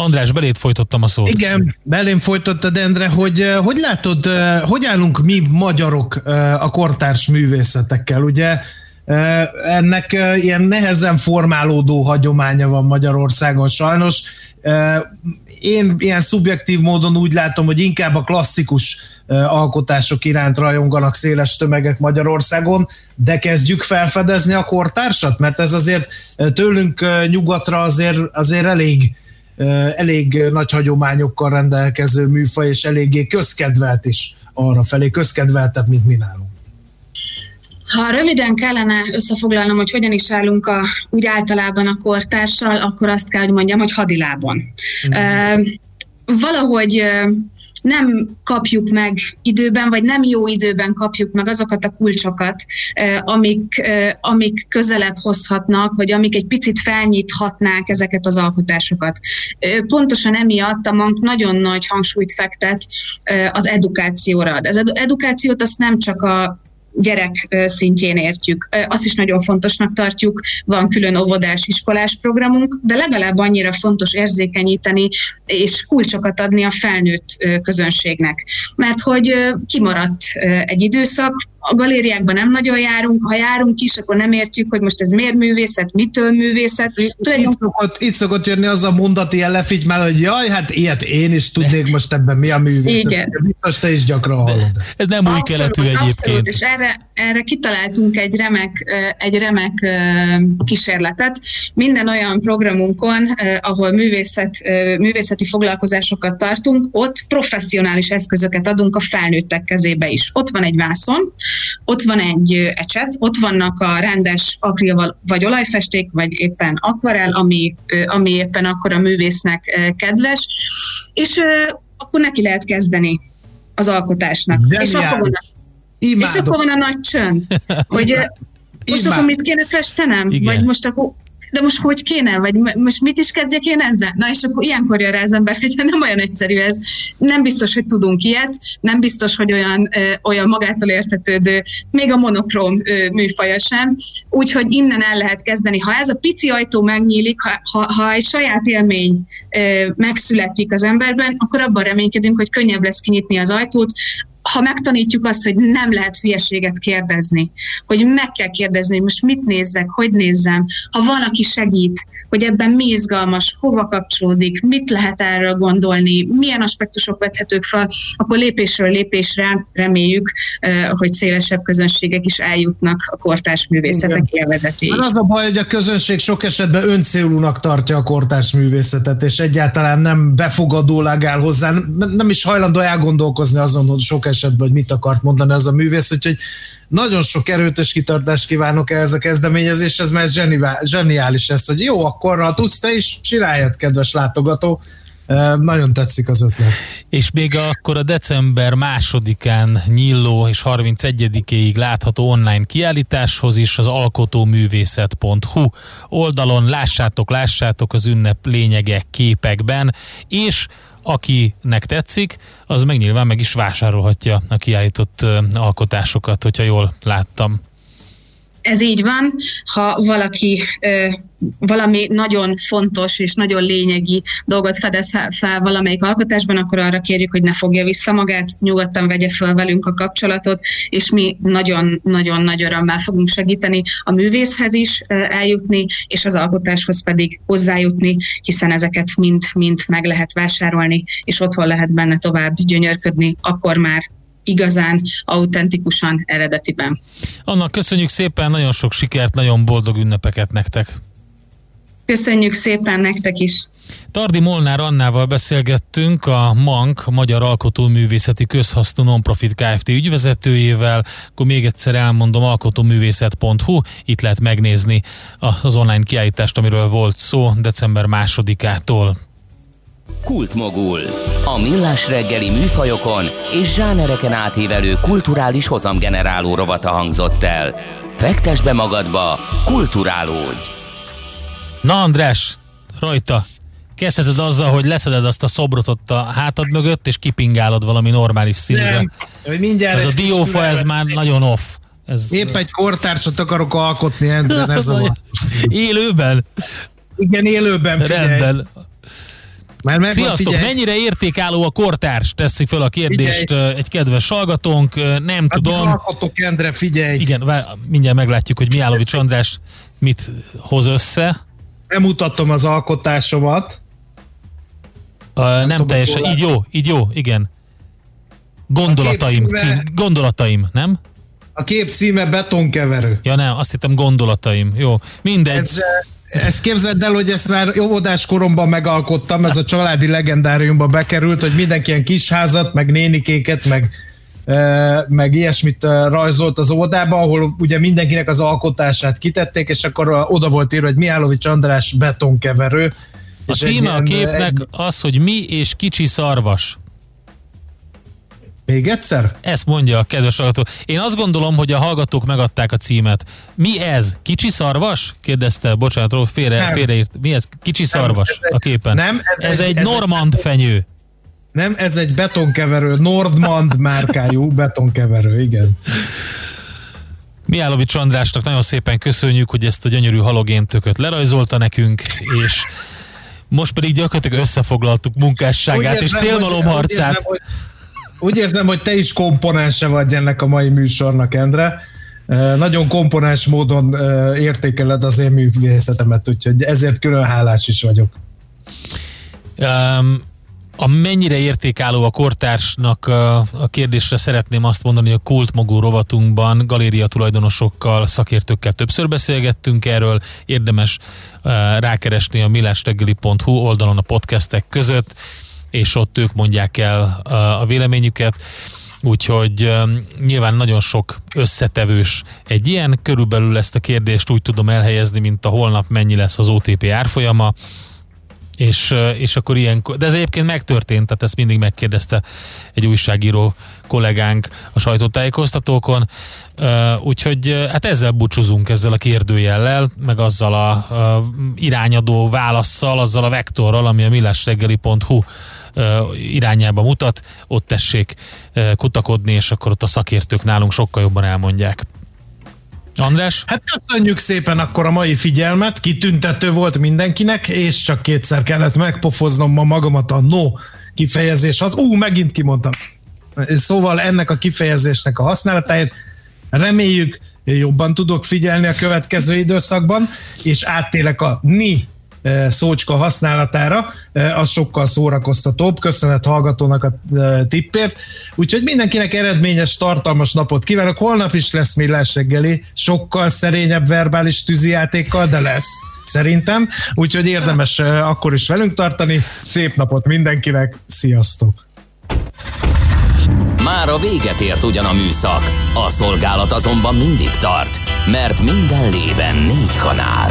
András, belét folytottam a szót. Igen, belém folytottad, Endre, hogy hogy látod, hogy állunk mi magyarok a kortárs művészetekkel, ugye? Ennek ilyen nehezen formálódó hagyománya van Magyarországon sajnos, Én ilyen szubjektív módon úgy látom, hogy inkább a klasszikus alkotások iránt rajonganak széles tömegek Magyarországon, de kezdjük felfedezni a kortársat, mert ez azért tőlünk nyugatra azért, azért elég elég nagy hagyományokkal rendelkező műfaj, és eléggé közkedvelt is arra felé, közkedveltebb, mint mi nálunk. Ha röviden kellene összefoglalnom, hogy hogyan is állunk a, úgy általában a kortársal, akkor azt kell, hogy mondjam, hogy hadilábon. Mm. Uh, valahogy nem kapjuk meg időben, vagy nem jó időben kapjuk meg azokat a kulcsokat, amik, amik közelebb hozhatnak, vagy amik egy picit felnyithatnák ezeket az alkotásokat. Pontosan emiatt a MANK nagyon nagy hangsúlyt fektet az edukációra. Az edukációt azt nem csak a gyerek szintjén értjük. Azt is nagyon fontosnak tartjuk, van külön óvodás, iskolás programunk, de legalább annyira fontos érzékenyíteni és kulcsokat adni a felnőtt közönségnek. Mert hogy kimaradt egy időszak, a galériákban nem nagyon járunk, ha járunk is, akkor nem értjük, hogy most ez miért művészet, mitől művészet. Itt szokott, itt szokott jönni az a mondati elefigy már, hogy jaj, hát ilyet én is tudnék most ebben mi a művészet. Igen. Biztos te is gyakran hallod ezt. Ez nem új keletű egyébként. Abszolút, és erre, erre kitaláltunk egy remek, egy remek kísérletet. Minden olyan programunkon, ahol művészet, művészeti foglalkozásokat tartunk, ott professzionális eszközöket adunk a felnőttek kezébe is. Ott van egy vászon, ott van egy ecset, ott vannak a rendes akril vagy olajfesték, vagy éppen akvarel, ami, ami éppen akkor a művésznek kedves, és akkor neki lehet kezdeni az alkotásnak. És akkor, van a, és akkor van a nagy csönd, hogy [LAUGHS] most akkor mit kéne festenem? Igen. Vagy most akkor de most hogy kéne, vagy most mit is kezdjek én ezzel? Na és akkor ilyenkor jön rá az ember, [LAUGHS] hogy nem olyan egyszerű ez. Nem biztos, hogy tudunk ilyet, nem biztos, hogy olyan, ö, olyan magától értetődő, még a monokróm ö, műfaja sem. Úgyhogy innen el lehet kezdeni. Ha ez a pici ajtó megnyílik, ha, ha, ha egy saját élmény ö, megszületik az emberben, akkor abban reménykedünk, hogy könnyebb lesz kinyitni az ajtót, ha megtanítjuk azt, hogy nem lehet hülyeséget kérdezni, hogy meg kell kérdezni, hogy most mit nézzek, hogy nézzem, ha van, aki segít, hogy ebben mi izgalmas, hova kapcsolódik, mit lehet erről gondolni, milyen aspektusok vethetők fel, akkor lépésről lépésre reméljük, hogy szélesebb közönségek is eljutnak a kortárs művészetek élvezetéig. Mert az a baj, hogy a közönség sok esetben öncélúnak tartja a kortárs művészetet, és egyáltalán nem befogadólag áll hozzá, nem is hajlandó elgondolkozni azon, hogy sok esetben, hogy mit akart mondani az a művész, úgyhogy nagyon sok erőt és kitartást kívánok ehhez a kezdeményezéshez, mert ez zseniá- zseniális lesz, hogy jó, akkor ha tudsz, te is csináljad, kedves látogató. Nagyon tetszik az ötlet. És még akkor a december másodikán nyíló és 31-ig látható online kiállításhoz is az alkotóművészet.hu oldalon lássátok, lássátok az ünnep lényege képekben, és akinek tetszik, az meg nyilván meg is vásárolhatja a kiállított alkotásokat, hogyha jól láttam. Ez így van, ha valaki ö, valami nagyon fontos és nagyon lényegi dolgot fedez fel valamelyik alkotásban, akkor arra kérjük, hogy ne fogja vissza magát, nyugodtan vegye fel velünk a kapcsolatot, és mi nagyon-nagyon nagy örömmel fogunk segíteni a művészhez is eljutni, és az alkotáshoz pedig hozzájutni, hiszen ezeket mind, mind meg lehet vásárolni, és otthon lehet benne tovább gyönyörködni, akkor már igazán, autentikusan, eredetiben. Annak köszönjük szépen, nagyon sok sikert, nagyon boldog ünnepeket nektek! Köszönjük szépen nektek is! Tardi Molnár Annával beszélgettünk, a MANK, Magyar Alkotóművészeti Közhasznú Nonprofit Kft. ügyvezetőjével, akkor még egyszer elmondom, alkotóművészet.hu, itt lehet megnézni az online kiállítást, amiről volt szó december másodikától. Kultmogul. A millás reggeli műfajokon és zsánereken átívelő kulturális hozamgeneráló rovata hangzott el. Fektes be magadba, kulturálódj! Na András, rajta! Kezdheted azzal, hogy leszeded azt a szobrot ott a hátad mögött, és kipingálod valami normális színre. Nem, mindjárt Ez a diófa, ez már nagyon off. Ez Épp egy kortársat akarok alkotni, Endre, ez [LAUGHS] a Élőben? Igen, élőben figyelj. Rendben. Már megvan, Sziasztok! figyelj. Mennyire értékálló a kortárs? Teszik fel a kérdést Figyelj. egy kedves hallgatónk. Nem Hát tudom. alkotok, Endre, figyelj. Igen, vár, mindjárt meglátjuk, hogy Miálovics András mit hoz össze. Bemutatom az alkotásomat. Uh, nem tudom, teljesen, így jó, így jó, igen. Gondolataim, A cím, gondolataim, nem? A kép címe betonkeverő. Ja nem, azt hittem gondolataim. Jó, mindegy. Ez, ezt képzeld el, hogy ezt már óvodás koromban megalkottam, ez a családi legendáriumba bekerült, hogy mindenki ilyen kisházat, meg nénikéket, meg, eh, meg ilyesmit eh, rajzolt az óvodába, ahol ugye mindenkinek az alkotását kitették, és akkor oda volt írva, hogy Mihálovics András betonkeverő. A címe a eh, képnek egy- az, hogy mi és kicsi szarvas. Még egyszer? Ezt mondja a kedves hallgató. Én azt gondolom, hogy a hallgatók megadták a címet. Mi ez? Kicsi szarvas? kérdezte. Bocsánat, félre, Nem. félreírt. Mi ez? Kicsi szarvas ez egy- a képen. nem, ez ez egy- egy ez egy- normand fenyő. Nem, ez egy betonkeverő, Nordmand márkájú betonkeverő, igen. Miálovics Andrásnak nagyon szépen köszönjük, hogy ezt a gyönyörű halogéntököt lerajzolta nekünk, és most pedig gyakorlatilag összefoglaltuk munkásságát Úgy és érzem, hogy- úgy szélmalomharcát. érzem, hogy- Úgy érzem, hogy te is komponense vagy ennek a mai műsornak, Endre. Nagyon komponens módon értékeled az én művészetemet, úgyhogy ezért külön hálás is vagyok. Um, a mennyire értékálló a kortársnak a, kérdésre szeretném azt mondani, hogy a kultmogó rovatunkban galéria tulajdonosokkal, szakértőkkel többször beszélgettünk erről, érdemes rákeresni a millástegeli.hu oldalon a podcastek között, és ott ők mondják el a véleményüket. Úgyhogy nyilván nagyon sok összetevős egy ilyen, körülbelül ezt a kérdést úgy tudom elhelyezni, mint a holnap mennyi lesz az OTP árfolyama, és, és akkor ilyen, de ez egyébként megtörtént, tehát ezt mindig megkérdezte egy újságíró kollégánk a sajtótájékoztatókon, úgyhogy hát ezzel búcsúzunk ezzel a kérdőjellel, meg azzal a, a irányadó válaszsal, azzal a vektorral, ami a millásreggeli.hu irányába mutat, ott tessék kutakodni, és akkor ott a szakértők nálunk sokkal jobban elmondják. András? Hát köszönjük szépen akkor a mai figyelmet, kitüntető volt mindenkinek, és csak kétszer kellett megpofoznom ma magamat a no kifejezés. Az ú, megint kimondtam. Szóval ennek a kifejezésnek a használatáért reméljük jobban tudok figyelni a következő időszakban, és áttélek a ni szócska használatára, eh, az sokkal szórakoztatóbb. Köszönet hallgatónak a eh, tippért. Úgyhogy mindenkinek eredményes, tartalmas napot kívánok. Holnap is lesz millás reggeli, sokkal szerényebb verbális tűzijátékkal, de lesz szerintem. Úgyhogy érdemes akkor is velünk tartani. Szép napot mindenkinek, sziasztok! Már a véget ért ugyan a műszak, a szolgálat azonban mindig tart, mert minden lében négy kanál.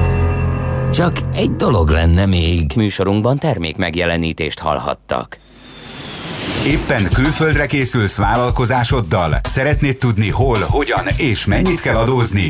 Csak egy dolog lenne még. Műsorunkban termék megjelenítést hallhattak. Éppen külföldre készülsz vállalkozásoddal? Szeretnéd tudni hol, hogyan és mennyit kell adózni?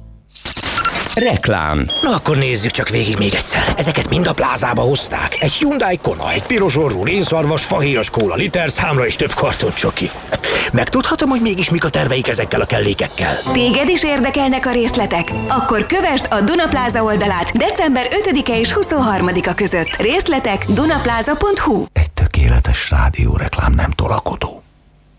Reklám. Na akkor nézzük csak végig még egyszer. Ezeket mind a plázába hozták. Egy Hyundai Kona, egy piros orrú rénszarvas, fahéjas kóla, liter számra és több karton csoki. Megtudhatom, hogy mégis mik a terveik ezekkel a kellékekkel. Téged is érdekelnek a részletek? Akkor kövesd a Dunapláza oldalát december 5-e és 23-a között. Részletek dunapláza.hu Tökéletes rádióreklám nem tolakodó.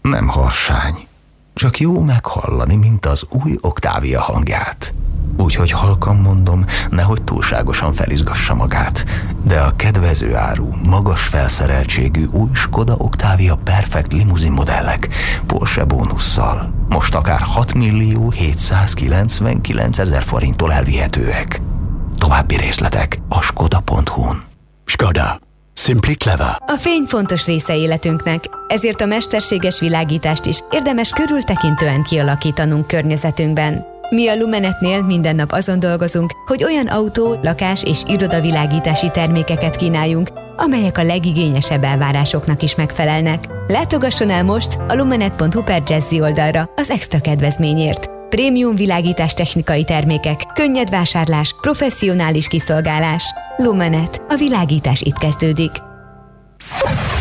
Nem harsány. Csak jó meghallani, mint az új Octavia hangját. Úgyhogy halkan mondom, nehogy túlságosan felizgassa magát. De a kedvező áru, magas felszereltségű új Skoda Octavia Perfect limuzin modellek Porsche bónusszal most akár 6 millió 799 ezer forinttól elvihetőek. További részletek a skoda.hu-n. Skoda. Simply clever. A fény fontos része életünknek, ezért a mesterséges világítást is érdemes körültekintően kialakítanunk környezetünkben. Mi a Lumenetnél minden nap azon dolgozunk, hogy olyan autó, lakás és irodavilágítási termékeket kínáljunk, amelyek a legigényesebb elvárásoknak is megfelelnek. Látogasson el most a lumenet.hu per Jazzy oldalra az extra kedvezményért. Prémium világítás technikai termékek, könnyed vásárlás, professzionális kiszolgálás. Lumenet. A világítás itt kezdődik.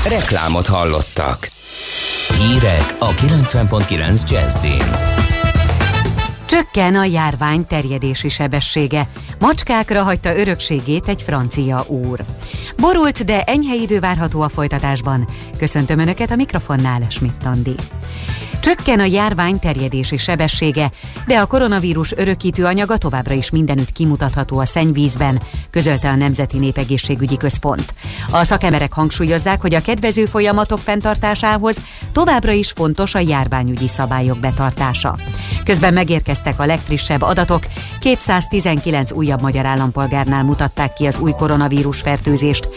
Reklámot hallottak. Hírek a 90.9 Jazzin. Csökken a járvány terjedési sebessége. Macskákra hagyta örökségét egy francia úr. Borult, de enyhe idő várható a folytatásban. Köszöntöm Önöket a mikrofonnál, Schmidt. Csökken a járvány terjedési sebessége, de a koronavírus örökítő anyaga továbbra is mindenütt kimutatható a szennyvízben, közölte a Nemzeti Népegészségügyi Központ. A szakemberek hangsúlyozzák, hogy a kedvező folyamatok fenntartásához továbbra is fontos a járványügyi szabályok betartása. Közben megérkeztek a legfrissebb adatok, 219 újabb magyar állampolgárnál mutatták ki az új koronavírus fertőzést,